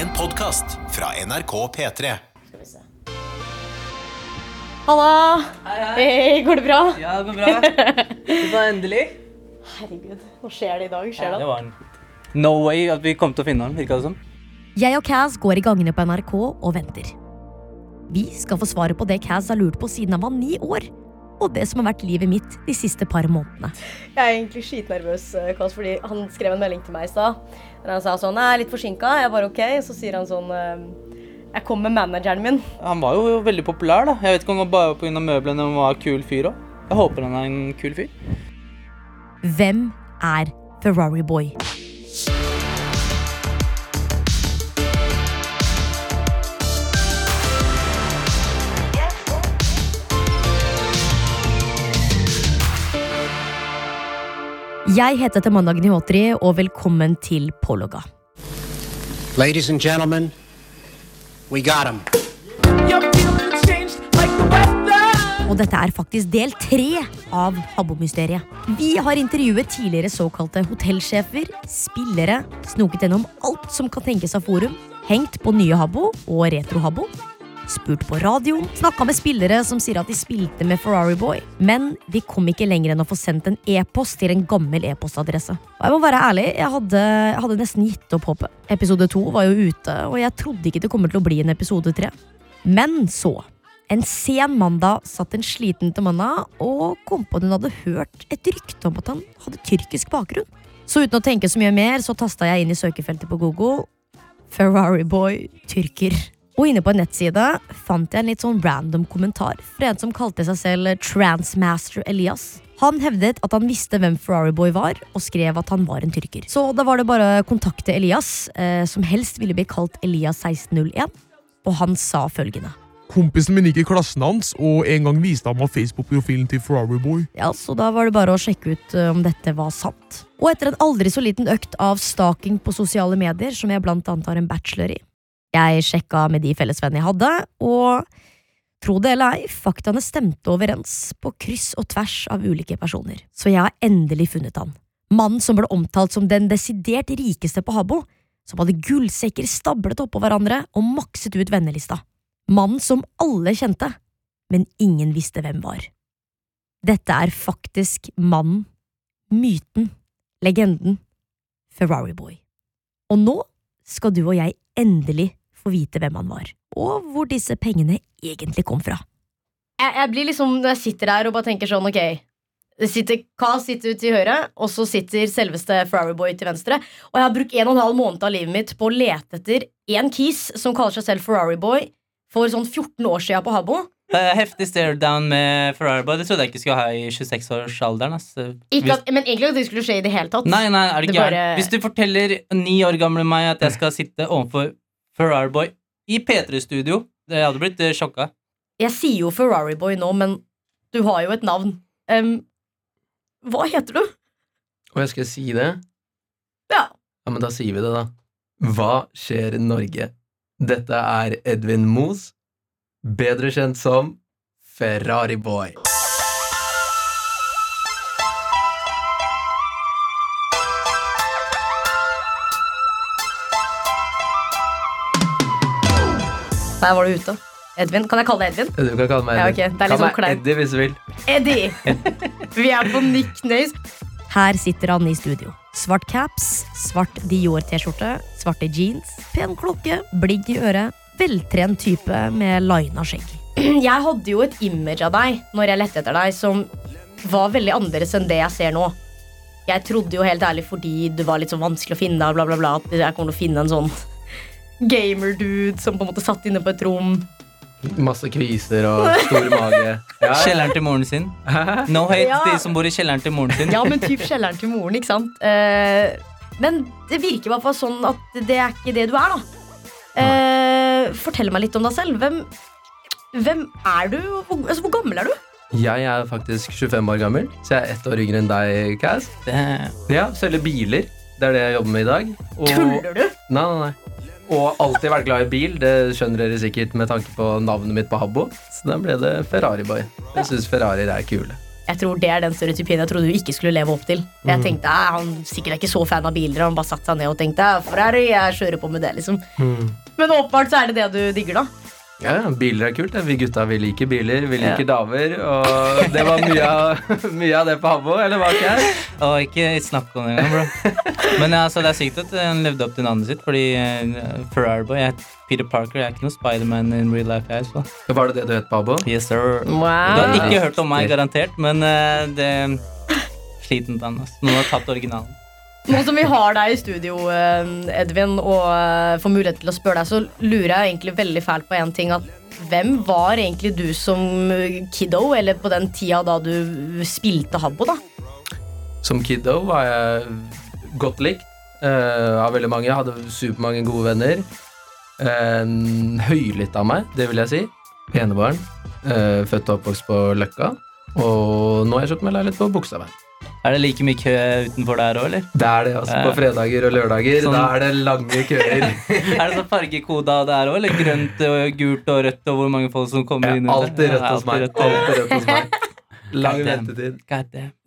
En podkast fra NRK P3. Skal vi se. Halla! Hei, går det bra? Ja, det går bra. Det var endelig. Herregud, nå skjer det i dag? Skjer Det det? var en no way at vi kom til å finne ham, virka det som. Jeg og Kaz går i gangene på NRK og venter. Vi skal få svaret på det Kaz har lurt på siden han var ni år, og det som har vært livet mitt de siste par månedene. Jeg er egentlig skitnervøs, Kass, Kåss, fordi han skrev en melding til meg i stad. Der han sa sånn Jeg er litt forsinka. Jeg bare OK. Så sier han sånn eh, Jeg kom med manageren min. Han var jo veldig populær, da. Jeg vet ikke om det var bare pga. møblene han var kul fyr òg. Jeg håper han er en kul fyr. Hvem er Ferrari Boy? Jeg heter Tamanna Gnihotri, og velkommen til Pologa. Ladies and gentlemen, we got him. Og dette er faktisk del tre av Habbo-mysteriet. Vi har intervjuet tidligere såkalte hotellsjefer, spillere, snoket gjennom alt som kan tenkes av forum, hengt på nye Habbo og retro-Habbo, spurt på radioen, snakka med spillere som sier at de spilte med Ferrari Boy, men de kom ikke lenger enn å få sendt en e-post til en gammel e-postadresse. Og jeg må være ærlig, jeg hadde, jeg hadde nesten gitt opp håpet. Episode to var jo ute, og jeg trodde ikke det kommer til å bli en episode tre. Men så en sen mandag satt en sliten Tamanna og kom på at hun hadde hørt et rykte om at han hadde tyrkisk bakgrunn. Så uten å tenke så mye mer, så tasta jeg inn i søkefeltet på Google Ferrari Boy tyrker. Og inne på en nettside fant jeg en litt sånn random kommentar fra en som kalte seg selv Transmaster Elias. Han hevdet at han visste hvem Ferrari Boy var, og skrev at han var en tyrker. Så da var det bare å kontakte Elias, eh, som helst ville bli kalt Elias 1601, og han sa følgende. Kompisen min gikk i klassen hans, og en gang viste han meg Facebook-profilen til Ferrari Boy. Ja, så da var det bare å sjekke ut eh, om dette var sant. Og etter en aldri så liten økt av stalking på sosiale medier, som jeg blant annet har en bachelor i, jeg sjekka med de fellesvennene jeg hadde, og tro det eller ei, faktaene stemte overens på kryss og tvers av ulike personer. Så jeg har endelig funnet han. Mannen som ble omtalt som den desidert rikeste på Habbo, som hadde gullsekker stablet oppå hverandre og makset ut vennelista. Mannen som alle kjente, men ingen visste hvem var. Dette er faktisk mannen, myten, legenden, Ferrari Boy. Og nå skal du og jeg endelig få vite hvem han var, og hvor disse pengene egentlig kom fra. Jeg, jeg blir liksom Når jeg sitter der og bare tenker sånn OK det sitter, Kaz sitter til høyre, og så sitter selveste Ferrari Boy til venstre. Og jeg har brukt en og en halv måned av livet mitt på å lete etter en kis som kaller seg selv Ferrari Boy, for sånn 14 år siden på Habbo. Eh, heftig stare-down med Ferrari Boy. Det trodde jeg ikke skulle ha i 26-årsalderen. ass. Ikke at, men egentlig at det skulle skje i det hele tatt. Nei, nei, er det, Det ikke bare- Hvis du forteller ni år gamle meg at jeg skal sitte overfor Ferrari Boy i P3-studio, jeg hadde blitt eh, sjokka. Jeg sier jo Ferrari Boy nå, men du har jo et navn. Um, hva heter du? Og jeg skal si det? Ja. Ja, men da sier vi det, da. Hva skjer i Norge? Dette er Edvin Moos, bedre kjent som Ferrari Boy. Der var du ute. Edvin. Kan jeg kalle deg Edvin? Du kan kalle meg Ja, okay. det er Kall sånn meg kleint. Eddie hvis du vil. Eddie! Vi er på nicknames. Her sitter han i studio. Svart caps, svart Dior-T-skjorte, svarte jeans, pen klokke, bligg i øret, veltrent type med lina skjegg. Jeg hadde jo et image av deg når jeg lette etter deg, som var veldig annerledes enn det jeg ser nå. Jeg trodde jo helt ærlig fordi du var litt så vanskelig å finne, bla, bla, bla, at jeg kommer til å finne en sånn gamer-dude som på en måte satt inne på et rom. Masse kviser og stor mage. Ja. Kjelleren til moren sin. No hate Ja. de som bor i kjelleren til moren sin. Ja, men typ kjelleren til moren, ikke sant? Eh, men det virker i hvert fall sånn at det er ikke det du er, da. Eh, fortell meg litt om deg selv. Hvem, hvem er du? Hvor, altså, hvor gammel er du? Jeg er faktisk 25 år gammel, så jeg er ett år yngre enn deg, Kaz. Ja, selger biler. Det er det jeg jobber med i dag. Og... Tuller du? Nei, nei, nei. Og alltid vært glad i bil. Det skjønner dere sikkert med tanke på navnet mitt på Habbo. Så da ble det Ferrari Boy. Jeg syns Ferrarier er kule. Jeg tror det er den stereotypien jeg trodde du ikke skulle leve opp til. Jeg tenkte, «Ah, Han sikkert er ikke så fan av biler, han bare satte seg ned og tenkte «Ah, Ferrari, jeg kjører på med det. liksom Men åpenbart så er det det du digger, da. Ja, ja, biler er kult. Vi gutta vi liker biler, vi liker damer. Og det var mye av, mye av det på Habbo, eller var ikke jeg? Å, ikke snakk om det engang, bro. Men altså, det er sykt at han levde opp til navnet sitt, fordi uh, Ferrari Boy jeg, Peter Parker jeg er ikke noe Spiderman in real life. Jeg, så. Var det det du het på Habbo? Yes, sir. Du har ikke hørt om meg, garantert, men uh, det Sliten på den. Altså. Noen har tatt originalen. Nå som vi har deg i studio, eh, Edvin, og eh, får mulighet til å spørre deg, så lurer jeg egentlig veldig fælt på en ting. Hvem var egentlig du som kiddo, eller på den tida da du spilte Habbo, da? Som kiddo var jeg godt likt uh, av veldig mange. Jeg hadde supermange gode venner. Uh, høylytt av meg, det vil jeg si. Enebarn. Uh, født og oppvokst på Løkka. Og nå har jeg kjøpt meg leilighet på Bogstadveien. Er det like mye kø utenfor der òg, eller? Det er det, altså. På fredager og lørdager. Sånn- Da er det lange køer. Er det sånn fargekoda der òg, eller grønt og gult og rødt, og hvor mange folk som kommer inn? Alltid rødt hos meg. alltid rødt. Hos meg. Lang ventetid.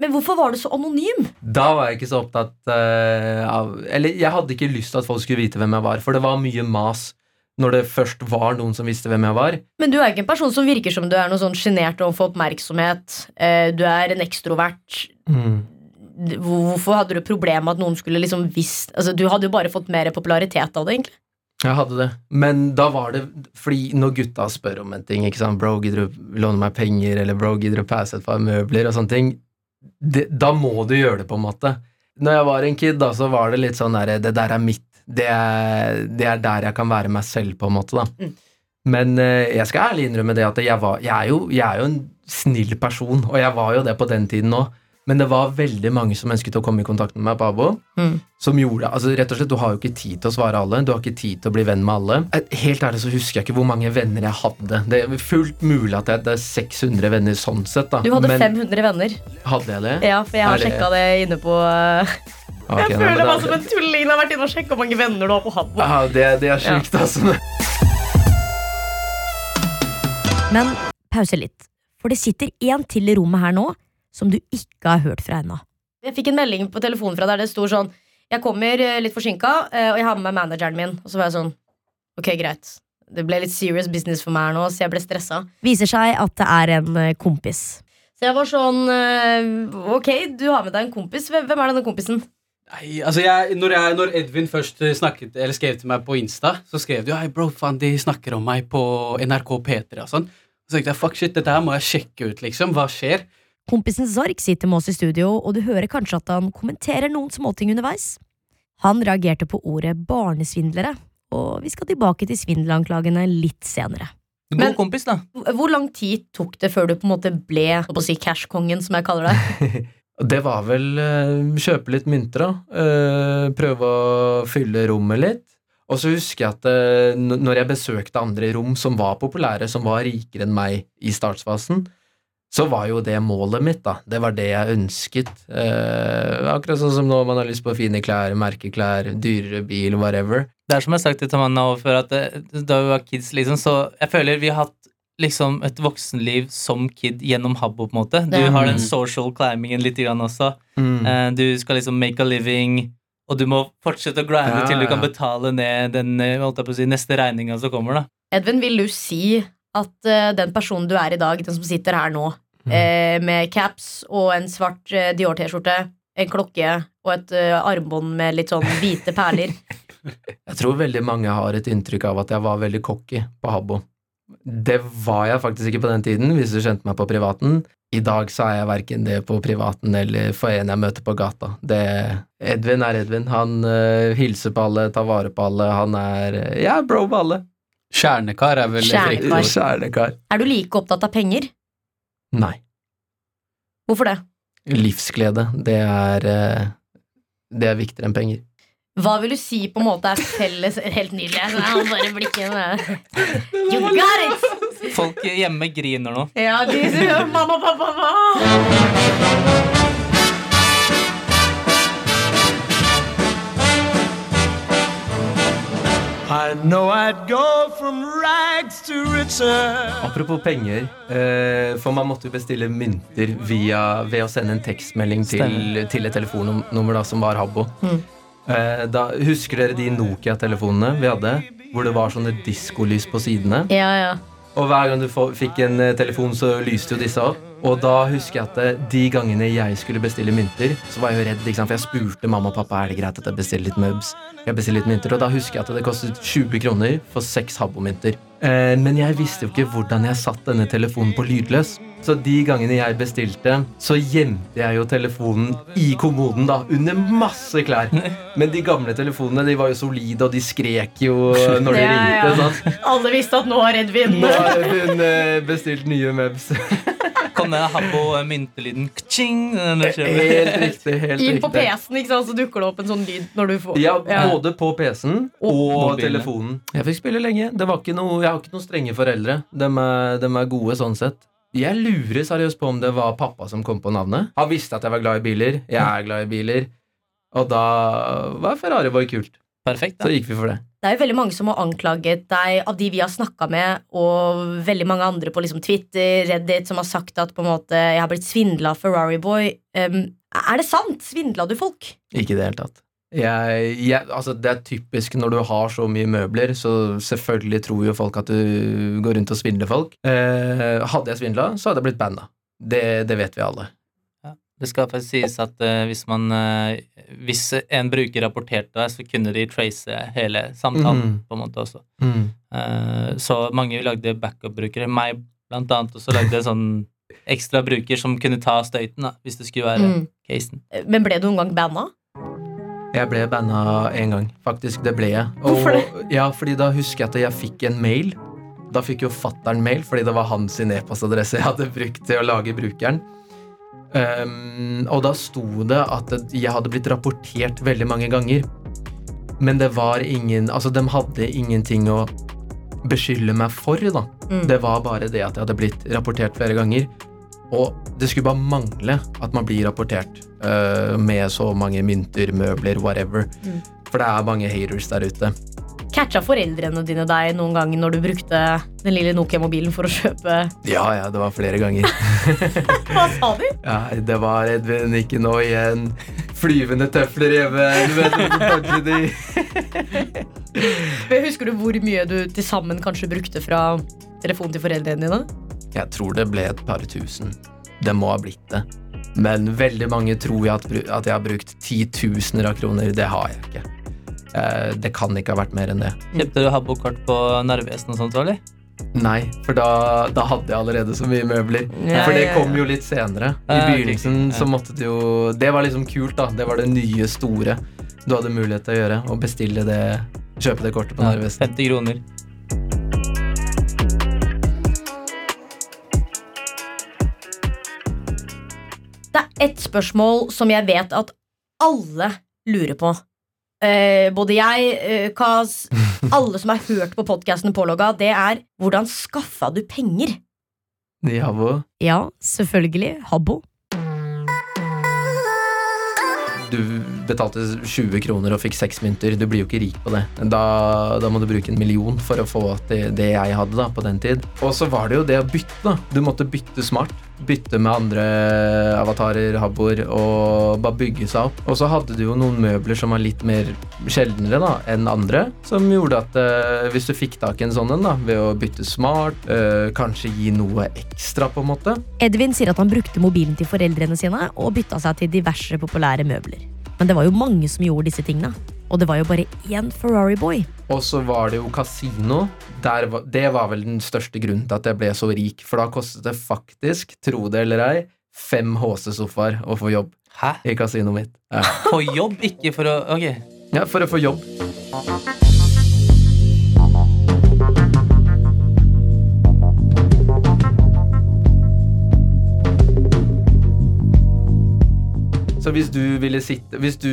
Men hvorfor var du så anonym? Da var jeg ikke så opptatt uh, av Eller jeg hadde ikke lyst til at folk skulle vite hvem jeg var, for det var mye mas når det først var noen som visste hvem jeg var. Men du er ikke en person som virker som du er noe sånn sjenert overfor oppmerksomhet. Eh, Du er en ekstrovert. Mm. Hvorfor hadde du problem med at noen skulle liksom visst altså, Du hadde jo bare fått mer popularitet av det, egentlig. Jeg hadde det. Men da var det fordi når gutta spør om en ting, ikke sant, bro, gidder du låne meg penger, eller bro, gidder du passe et par møbler, og sånne ting, det, da må du gjøre det, på en måte. Når jeg var en kid, da, så var det litt sånn derre Det der er mitt. Det er, det er der jeg kan være meg selv, på en måte, da. Mm. Men eh, jeg skal ærlig innrømme det at jeg, var, jeg, er jo, jeg er jo en snill person, og jeg var jo det på den tiden òg. Men det var veldig mange som ønsket å komme i kontakt med meg på Abo. Mm. Som gjorde, altså rett og slett, Du har jo ikke tid til å svare alle. Du har ikke tid til å bli venn med alle. Eh, Helt ærlig så husker jeg ikke hvor mange venner jeg hadde. Det er fullt mulig at jeg hadde 600 venner sånn sett. da. Du hadde Men 500 venner. hadde jeg det? Ja, for jeg har sjekka det inne på uh, Ok, Jeg føler meg som en tulling. Jeg har vært inne og sjekka hvor mange venner du har på Habbo. Ja, det, det er sjukt, altså. Men pause litt. For det sitter en til i rommet her nå som du ikke har hørt fra ennå. Jeg fikk en melding på telefonen fra der det sto sånn Jeg kommer eh, litt forsinka, eh, og jeg har med meg manageren min. Og så var jeg sånn Ok, greit. Det ble litt serious business for meg her nå, så jeg ble stressa. Viser seg at det er en eh, kompis. Så jeg var sånn Ok, du har med deg en kompis. Hvem er denne kompisen? Nei, altså jeg, når, jeg, når Edvin først eh, snakket, eller skrev til meg på Insta, så skrev de jo Hei, bro, faen, de snakker om meg på NRK P3 og sånn. Så tenkte jeg fuck shit, dette her må jeg sjekke ut, liksom. Hva skjer? Kompisen Zark sitter med oss i studio, og du hører kanskje at han kommenterer noen småting underveis. Han reagerte på ordet barnesvindlere, og vi skal tilbake til svindelanklagene litt senere. God Men- kompis, da. Hvor lang tid tok det før du på en måte ble på å si cash-kongen, som jeg kaller det? Det var vel eh, kjøpe litt mynter, da. Eh, prøve å fylle rommet litt. Og så husker jeg at eh, når jeg besøkte andre rom som var populære, som var rikere enn meg i startfasen, så var jo det målet mitt, da. Det var det jeg ønsket. Akkurat sånn som nå man har lyst på fine klær, merkeklær, dyrere bil, whatever. Det er som jeg har sagt til Tamanna før, at da vi var kids, liksom, så jeg føler vi har hatt liksom et voksenliv som kid gjennom Habbo, på en måte. Du har Mm. den social climbingen litt grann også. Mm. Du skal liksom make a living, og du må fortsette å grinde Ja, til du kan ja. betale ned den eh, holdt jeg på å si, neste regninga som kommer. da Edvin, vil du si at uh, den personen du er i dag, den som sitter her nå, eh, med caps og en svart uh, Dior-T-skjorte, en klokke og et eh, armbånd med litt sånn hvite perler Jeg tror veldig mange har et inntrykk av at jeg var veldig cocky på Habbo. Det var jeg faktisk ikke på den tiden, hvis du kjente meg på privaten. I dag så er jeg verken det på privaten eller for en jeg møter på gata. Det, Edvin er Edvin. Han uh, hilser på alle, tar vare på alle. Han er jeg ja, bro på alle. Kjernekar er vel Kjernekar. Kjernekar. Er du like opptatt av penger? Nei. Hvorfor det? Livsglede, det er uh, Det er viktigere enn penger. Hva vil du si på en måte er felles Helt nydelig. Han bare blikkene You got it! Folk hjemme griner nå. Ja, de sier mamma, pappa, mamma. I know I'd go from rags to riches. Apropos penger, eh, for man måtte jo bestille mynter via, ved å sende en tekstmelding til, til et telefonnummer da, som var Habbo. Mm. Eh, da, husker dere de Nokia-telefonene vi hadde? Hvor det var sånne diskolys på sidene? Ja, ja. Og hver gang du fikk en eh, telefon, så lyste jo disse opp. Og da husker jeg at eh, de gangene jeg skulle bestille mynter, så var jeg jo redd. For jeg spurte mamma og pappa er det greit at jeg bestiller litt mubs. Jeg bestiller litt mynter, Og da husker jeg at det kostet 20 kroner for seks Habbo-mynter. Eh, men jeg visste jo ikke hvordan jeg satt denne telefonen på lydløs. Så de gangene jeg bestilte, så gjemte jeg jo telefonen i kommoden, da, under masse klær. Men de gamle telefonene de var jo solide, og de skrek jo når de Ja, ja. ringte. sant? Alle visste at nå har Edvin Nå har hun eh, bestilt nye mebs. Kom den Habbo eh, myntelyden Helt riktig. Helt riktig. Inn på. PC-en, ikke sant, så dukker det opp en sånn lyd når du får Ja, både på PC-en og, og telefonen. Jeg fikk spille lenge. Det var ikke noe, jeg har ikke noen strenge foreldre. De er, de er gode sånn sett. Jeg lurer seriøst på om det var pappa som kom på navnet. Han visste at jeg var glad i biler. Jeg er glad i biler. Og da var Ferrari Boy kult. Perfekt. Så gikk vi for det. Det er jo veldig mange som har anklaget deg av de vi har snakka med, og veldig mange andre på liksom Twitter, Reddit, som har sagt at på en måte jeg har blitt svindla av Ferrari Boy. Um, er det sant? Svindla du folk? Ikke i det hele tatt. Jeg, jeg, altså det er typisk når du har så mye møbler, så selvfølgelig tror jo folk at du går rundt og svindler folk. Eh, hadde jeg svindla, så hadde jeg blitt banna. Det, det vet vi alle. Det skal faktisk sies at uh, hvis man uh, Hvis en bruker rapporterte deg, så kunne de trace hele samtalen mm. på en måte også. Eh, så mange lagde backup-brukere. Meg blant annet også lagde en sånn ekstra bruker som kunne ta støyten, da, hvis det skulle være Mm. casen. Men ble du noen gang banna? Jeg ble banna én gang. Faktisk, det ble jeg. Hvorfor det? Ja, fordi da husker jeg at jeg fikk en mail. Da fikk jo fattern mail, fordi det var hans e-postadresse jeg hadde brukt til å lage brukeren. Ehm, og da sto det at jeg hadde blitt rapportert veldig mange ganger. Men det var ingen Altså, de hadde ingenting å beskylde meg for, da. Mm. Det var bare det at jeg hadde blitt rapportert flere ganger. Og det skulle bare mangle at man blir rapportert uh, med så mange mynter, møbler, whatever. Mm. For det er mange haters der ute. Catcha foreldrene dine deg noen gang når du brukte den lille Nokia-mobilen for å kjøpe Ja, ja, det var flere ganger. Hva sa de? Ja, det var Edvin, ikke nå igjen. Flyvende tøfler hjemme. Du vet de Husker du hvor mye du til sammen kanskje brukte fra telefonen til foreldrene dine? Jeg tror det ble et par tusen. Det må ha blitt det. Men veldig mange tror jeg at, at jeg har brukt titusener av kroner. Det har jeg ikke. Eh, Det kan ikke ha vært mer enn det. Kjøpte du Habbo-kort på Narvesen og sånt, eller? Nei, for da, da hadde jeg allerede så mye møbler. Ja, for det kom jo litt senere. I begynnelsen så måtte du jo Det var liksom kult, da. Det var det nye store du hadde mulighet til å gjøre. Å bestille det Kjøpe det kortet på Narvesen. 50 kroner. Det er ett spørsmål som jeg vet at alle lurer på. Eh, både jeg, eh, Kaz, alle som har hørt på podkasten Pålogga, det er hvordan skaffa du penger? Javo. Ja, selvfølgelig. Habbo. Du betalte 20 kroner og fikk seks mynter. Du blir jo ikke rik på det. Da, da må du bruke en million for å få det, det jeg hadde da, på den tid. Og så var det jo det å bytte. da. Du måtte bytte smart. Bytte med andre avatarer, habboer, og bare bygge seg opp. Og så hadde du jo noen møbler som var litt mer sjeldnere da, enn andre, som gjorde at eh, hvis du fikk tak i en sånn en ved å bytte smart, eh, kanskje gi noe ekstra, på en måte, Edvin sier at han brukte mobilen til foreldrene sine og bytta seg til diverse populære møbler. Men det var jo mange som gjorde disse tingene. Og det var jo bare én Ferrari Boy. Og så var det jo kasino. Der var, det var vel den største grunnen til at jeg ble så rik. For da kostet det faktisk, tro det eller ei, fem HC-sofaer å få jobb Hæ? i kasinoet mitt. Ja. På jobb, ikke for å Ok. ja, for å få jobb. Så hvis du ville sitte hvis du,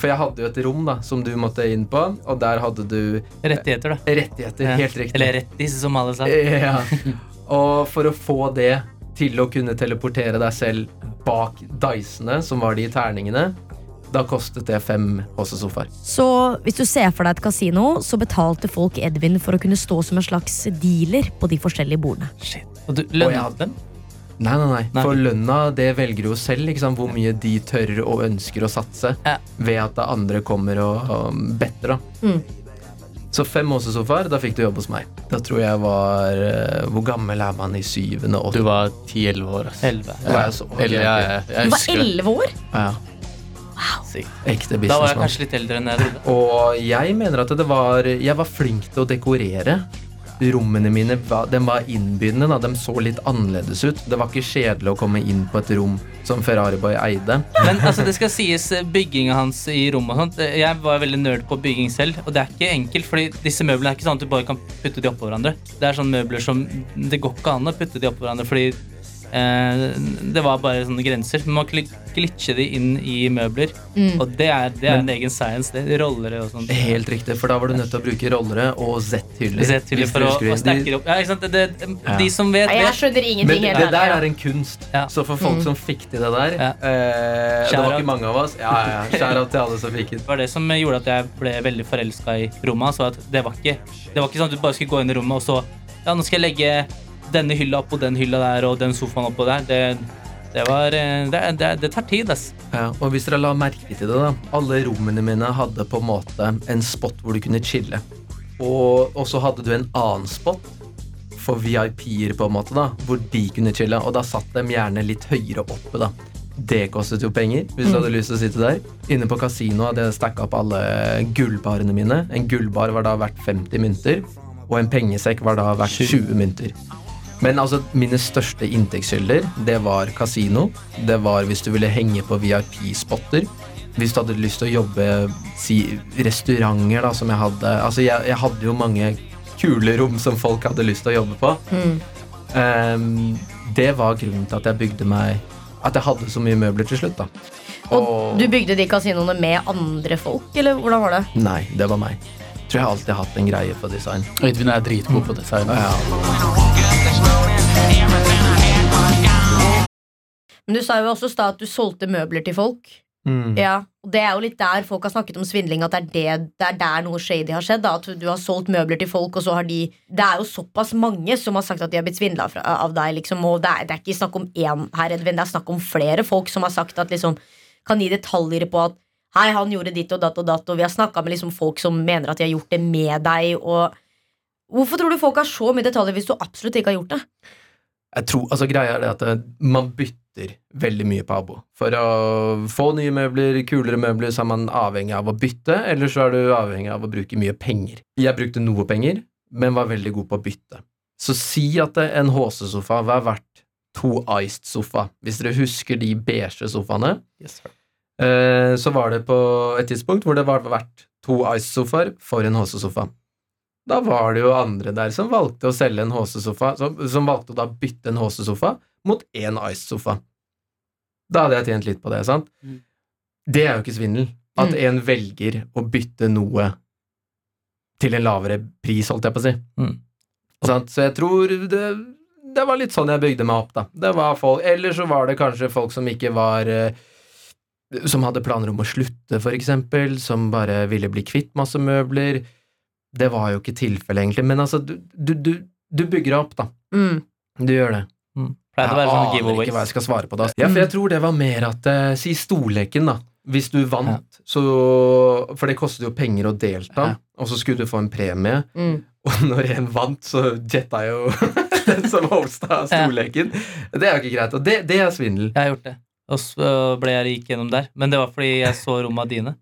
For jeg hadde jo et rom da som du måtte inn på, og der hadde du Rettigheter, da. rettigheter. Ja. Helt riktig. Eller rettis, som alle sa. Ja. Og for å få det til å kunne teleportere deg selv bak dicene, som var de terningene, Da kostet det fem HC-sofaer. Så hvis du ser for deg et kasino, så betalte folk Edvin for å kunne stå som en slags dealer på de forskjellige bordene. Shit. Og du lønnet dem? Nei, nei, nei. Nei. For lønna det velger jo selv, liksom, hvor mye de tør og ønsker å satse. Ja. Ved at det andre kommer og, og better, da. Mm. Så fem HC-sofaer, da fikk du jobb hos meg. Da tror jeg var uh, Hvor gammel er man i syvende? Du var 10-11 år. Elleve. Ja. jeg så- Eller, ja, ja, Du jeg var elleve år! Ja, Wow. ekte Da var jeg kanskje litt eldre enn jeg trodde. Og jeg mener at det var Jeg var flink til å dekorere. Rommene mine den var innbydende. Da. De så litt annerledes ut. Det var ikke kjedelig å komme inn på et rom som Ferrari Boy eide. Men altså, det skal sies eh, bygginga hans i rommet og sånt. eh, Jeg var veldig nerd på bygging selv, og det er ikke enkelt, fordi disse møblene er ikke sånn at du bare kan putte de oppå hverandre. Det er sånne møbler som Det går ikke an å putte de oppå hverandre, fordi det var bare sånne grenser. Man må glitche de inn i møbler, og det er, det er en egen science. Det Rollere og sånt. Helt riktig, for da var du nødt til å bruke rollere og Z-hyller. Z-hyller for å, å opp. Ja, ikke sant? Det, det, Ja. De som vet, vet. Jeg skjønner ingenting. Men det der er en kunst. Ja. Så for folk som fikk til det der Ja. eh, Det var ikke mange av oss. Ja, ja, ja. Shout-out til alle som fikk det. Det var det som gjorde at jeg ble veldig forelska i rommet. Så det, var ikke, det var ikke sånn at du bare skulle gå inn i rommet og så Ja, nå skal jeg legge denne hylla oppå den hylla der og den sofaen oppå der. Det, det var eh, det, det, det tar tid, ass. Ja, og hvis dere la merke til det, da. Alle rommene mine hadde på en måte en spot hvor du kunne chille. Og, og så hadde du en annen spot for VIP-er, på en måte, da, hvor de kunne chille. Og da satt de gjerne litt høyere oppe, da. Det kostet jo penger, hvis du hadde lyst til å sitte der. Inne på kasinoet hadde jeg stacka opp alle gullbarene mine. En gullbar var da verdt 50 mynter, og en pengesekk var da verdt 20 mynter. Men altså, mine største inntektskilder, det var kasino. Det var hvis du ville henge på VIP-spotter. Hvis du hadde lyst til å jobbe si, restauranter, da, som jeg hadde. Altså, jeg, jeg hadde jo mange kule rom som folk hadde lyst til å jobbe på. Ehm, det var grunnen til at jeg bygde meg At jeg hadde så mye møbler til slutt, da. Og du bygde de kasinoene med andre folk, eller hvordan var det? Nei, det var meg. Tror jeg alltid har hatt en greie for design. Øyvind er dritgod på design. Ja. Men du sa jo også i at du solgte møbler til folk. Mm. Ja, og Det er jo litt der folk har snakket om svindling, at det er, det, det er der noe shady har skjedd. Da, at du har solgt møbler til folk, og så har de Det er jo såpass mange som har sagt at de har blitt svindla av deg. Liksom, og det er, det er ikke snakk om én her, Edvin, det er snakk om flere folk som har sagt at liksom kan gi detaljer på at Hei, han gjorde ditt og datt og datt, og vi har snakka med liksom folk som mener at de har gjort det med deg. Og Hvorfor tror du folk har så mye detaljer hvis du absolutt ikke har gjort det? Jeg tror, altså Greia er det at eh, man bytter veldig mye på abo. For å få nye møbler, kulere møbler, så er man avhengig av å bytte, eller så er du avhengig av å bruke mye penger. Jeg brukte noe penger, men var veldig god på å bytte. Så si at eh, en HC-sofa var verdt to Iced-sofa. Hvis dere husker de beige sofaene, Yes, eh, så var det på et tidspunkt hvor det var verdt to Iced-sofaer for en HC-sofa. Da var det jo andre der som valgte å selge en HC-sofa, som, som valgte å da bytte en HC-sofa mot én Ice-sofa. Da hadde jeg tjent litt på det, sant? Mm. Det er jo ikke svindel. At Mm. en velger å bytte noe til en lavere pris, holdt jeg på å si. Mm. Sant? Så jeg tror det, det var litt sånn jeg bygde meg opp, da. Det var folk, eller så var det kanskje folk som ikke var eh, Som hadde planer om å slutte, for eksempel. Som bare ville bli kvitt masse møbler. Det var jo ikke tilfellet, egentlig. Men altså, du, du, du, du bygger deg opp, da. Mm. Du gjør det. Mm. Jeg aner ikke hva jeg skal svare på da. Ja, for jeg tror det var mer at uh, Si stolleken, da. Hvis du vant, Ja. så For det koster jo penger å delta, Ja. og så skulle du få en premie. Mm. Og når en vant, så jetta jo den som hosta stolleken. Det er jo ikke greit. Og det, det er svindel. Jeg har gjort det. Og så ble jeg rik gjennom der. Men det var fordi jeg så romma dine.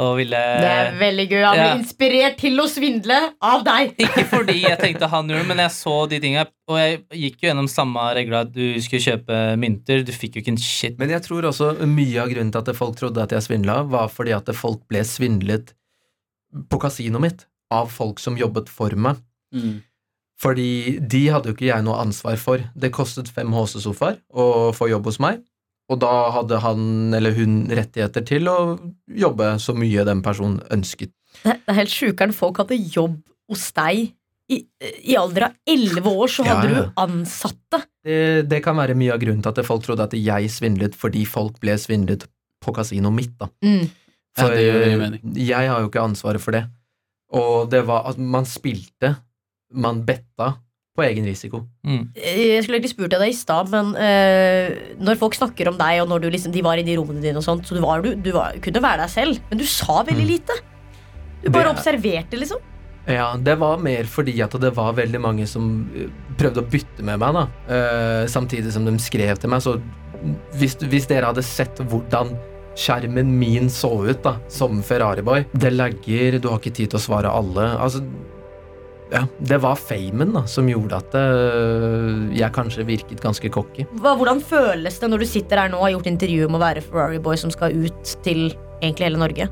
Og ville Det er veldig gøy. Han Ja. blir inspirert til å svindle av deg. Ikke fordi jeg tenkte han gjorde det, men jeg så de tinga. Og jeg gikk jo gjennom samme regla. Du skulle kjøpe mynter. Du fikk jo ikke en shit. Men jeg tror også mye av grunnen til at folk trodde at jeg svindla, var fordi at folk ble svindlet på kasinoet mitt av folk som jobbet for meg. Mm. Fordi de hadde jo ikke jeg noe ansvar for. Det kostet fem HC-sofaer å få jobb hos meg, og da hadde han eller hun rettigheter til å jobbe så mye den personen ønsket. Det er helt sjukere enn folk hadde jobb hos deg. I, I alder av elleve år så hadde ja. du ansatte. Det, det kan være mye av grunnen til at folk trodde at jeg svindlet fordi folk ble svindlet på kasinoet mitt, da. Mm. Ja, For mening. jeg har jo ikke ansvaret for det. Og det var at man spilte, man betta, på egen risiko. Mm. Jeg skulle egentlig spurt deg det i stad, men uh, når folk snakker om deg, og når du liksom, de var inne i de rommene dine, og sånt, så du, var, du, du var, kunne være deg selv, men du sa veldig Mm. lite. Du bare Det- observerte, liksom. Ja, det var mer fordi at det var veldig mange som eh, prøvde å bytte med meg, da. Uh, samtidig som de skrev til meg, så hvis, hvis dere hadde sett hvordan skjermen min så ut da, som Ferrari-boy Det lagger, du har ikke tid til å svare alle. Altså, ja, det var famen da, som gjorde at eh, jeg kanskje virket ganske cocky. Hva, hvordan føles det når du sitter her nå og har gjort intervju om å være Ferrari Boy som skal ut til egentlig hele Norge?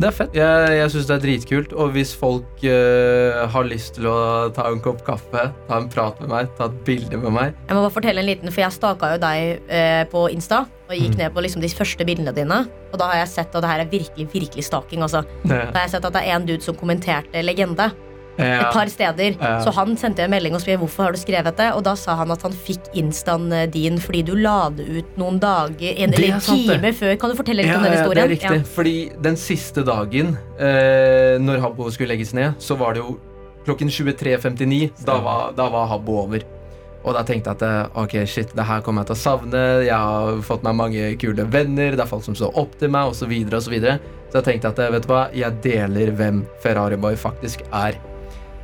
Det er fett. Jeg, jeg syns det er dritkult. Og hvis folk øh, har lyst til å ta en kopp kaffe, ta en prat med meg, ta et bilde med meg Jeg må bare fortelle en liten, for jeg staka jo deg øh, på Insta og gikk Mm. ned på liksom de første bildene dine. Og da har jeg sett at det her er virkelig virkelig staking. Altså. Da har jeg sett at det er en dude som kommenterte legende Ja. et par steder. Ja. Så han sendte en melding og spurte hvorfor har du skrevet det. Og da sa han at han fikk instaen eh, din fordi du la det ut noen dager en, er eller sant, det. time før. Kan du fortelle litt Ja, om den ja, det er riktig. Fordi den siste dagen, eh, når Habbo skulle legges ned, så var det jo klokken 23.59. Da, var- da var Habbo over. Og da tenkte jeg at eh, ok, shit, det her kommer jeg til å savne. Jeg har fått meg mange kule venner, det er folk som står opp til meg, osv. Så, videre, og så, videre. så jeg tenkte at eh, vet du hva, jeg deler hvem Ferrari Boy faktisk er.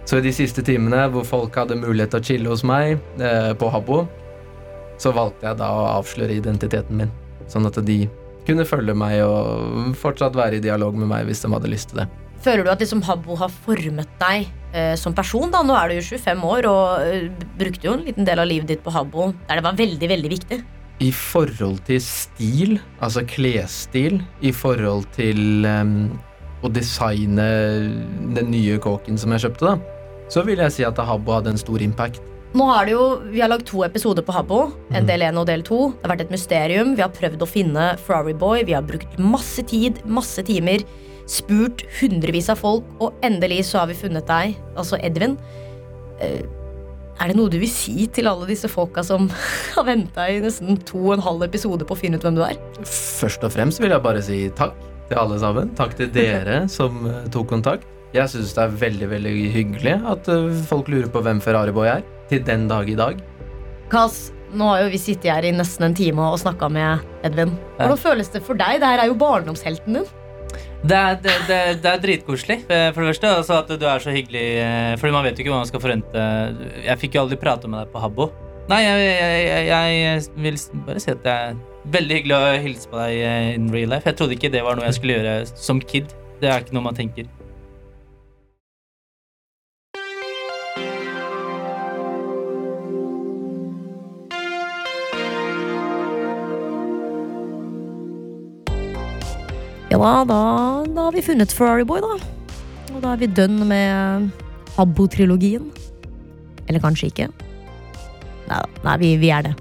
Så i de siste timene hvor folk hadde mulighet til å chille hos meg eh, på Habbo, så valgte jeg da å avsløre identiteten min. Sånn at de kunne følge meg og fortsatt være i dialog med meg hvis de hadde lyst til det. Føler du at liksom Habbo har formet deg eh, som person? da? Nå er du jo 25 år og eh, brukte jo en liten del av livet ditt på Habbo der det var veldig, veldig viktig. I forhold til stil, altså klesstil, i forhold til um, å designe den nye kåken som jeg kjøpte, da, så vil jeg si at Habbo hadde en stor impact. Nå har det jo, Vi har lagd to episoder på Habbo. En Mhm. del 1 og del 2. Det har vært et mysterium. Vi har prøvd å finne Ferrari Boy. Vi har brukt masse tid, masse timer. Spurt hundrevis av folk, og endelig så har vi funnet deg, altså Edvin. Eh, Er det noe du vil si til alle disse folka som har venta i nesten to og en halv episode på å finne ut hvem du er? Først og fremst vil jeg bare si takk til alle sammen. Takk til dere som eh, tok kontakt. Jeg syns det er veldig veldig hyggelig at eh, folk lurer på hvem Ferrari Boy er. Til den dag i dag. Kass, nå har jo vi sittet her i nesten en time og snakka med Edvin. Hvordan føles det for deg? Det her er jo barndomshelten din. Det er, det, det, det er dritkoselig, eh, for det første. Altså at du er så hyggelig. eh, Fordi man vet jo ikke hva man skal forvente. Jeg fikk jo aldri prate med deg på Habbo. Nei, jeg, jeg, jeg, jeg vil bare si at det er veldig hyggelig å hilse på deg in real life. Jeg trodde ikke det var noe jeg skulle gjøre som kid. Det er ikke noe man tenker. Da, da, da har vi funnet Ferrari Boy, da. Og da er vi done med Habbo-trilogien. Eller kanskje ikke. Nei, da, nei vi, vi er det.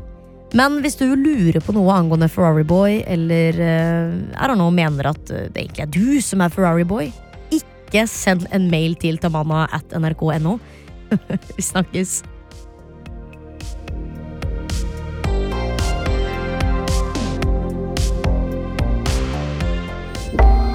Men hvis du lurer på noe angående Ferrari Boy, eller er det noen mener at eh, det egentlig er du som er Ferrari Boy, ikke send en mail til tamanna at nrk.no. vi snakkes.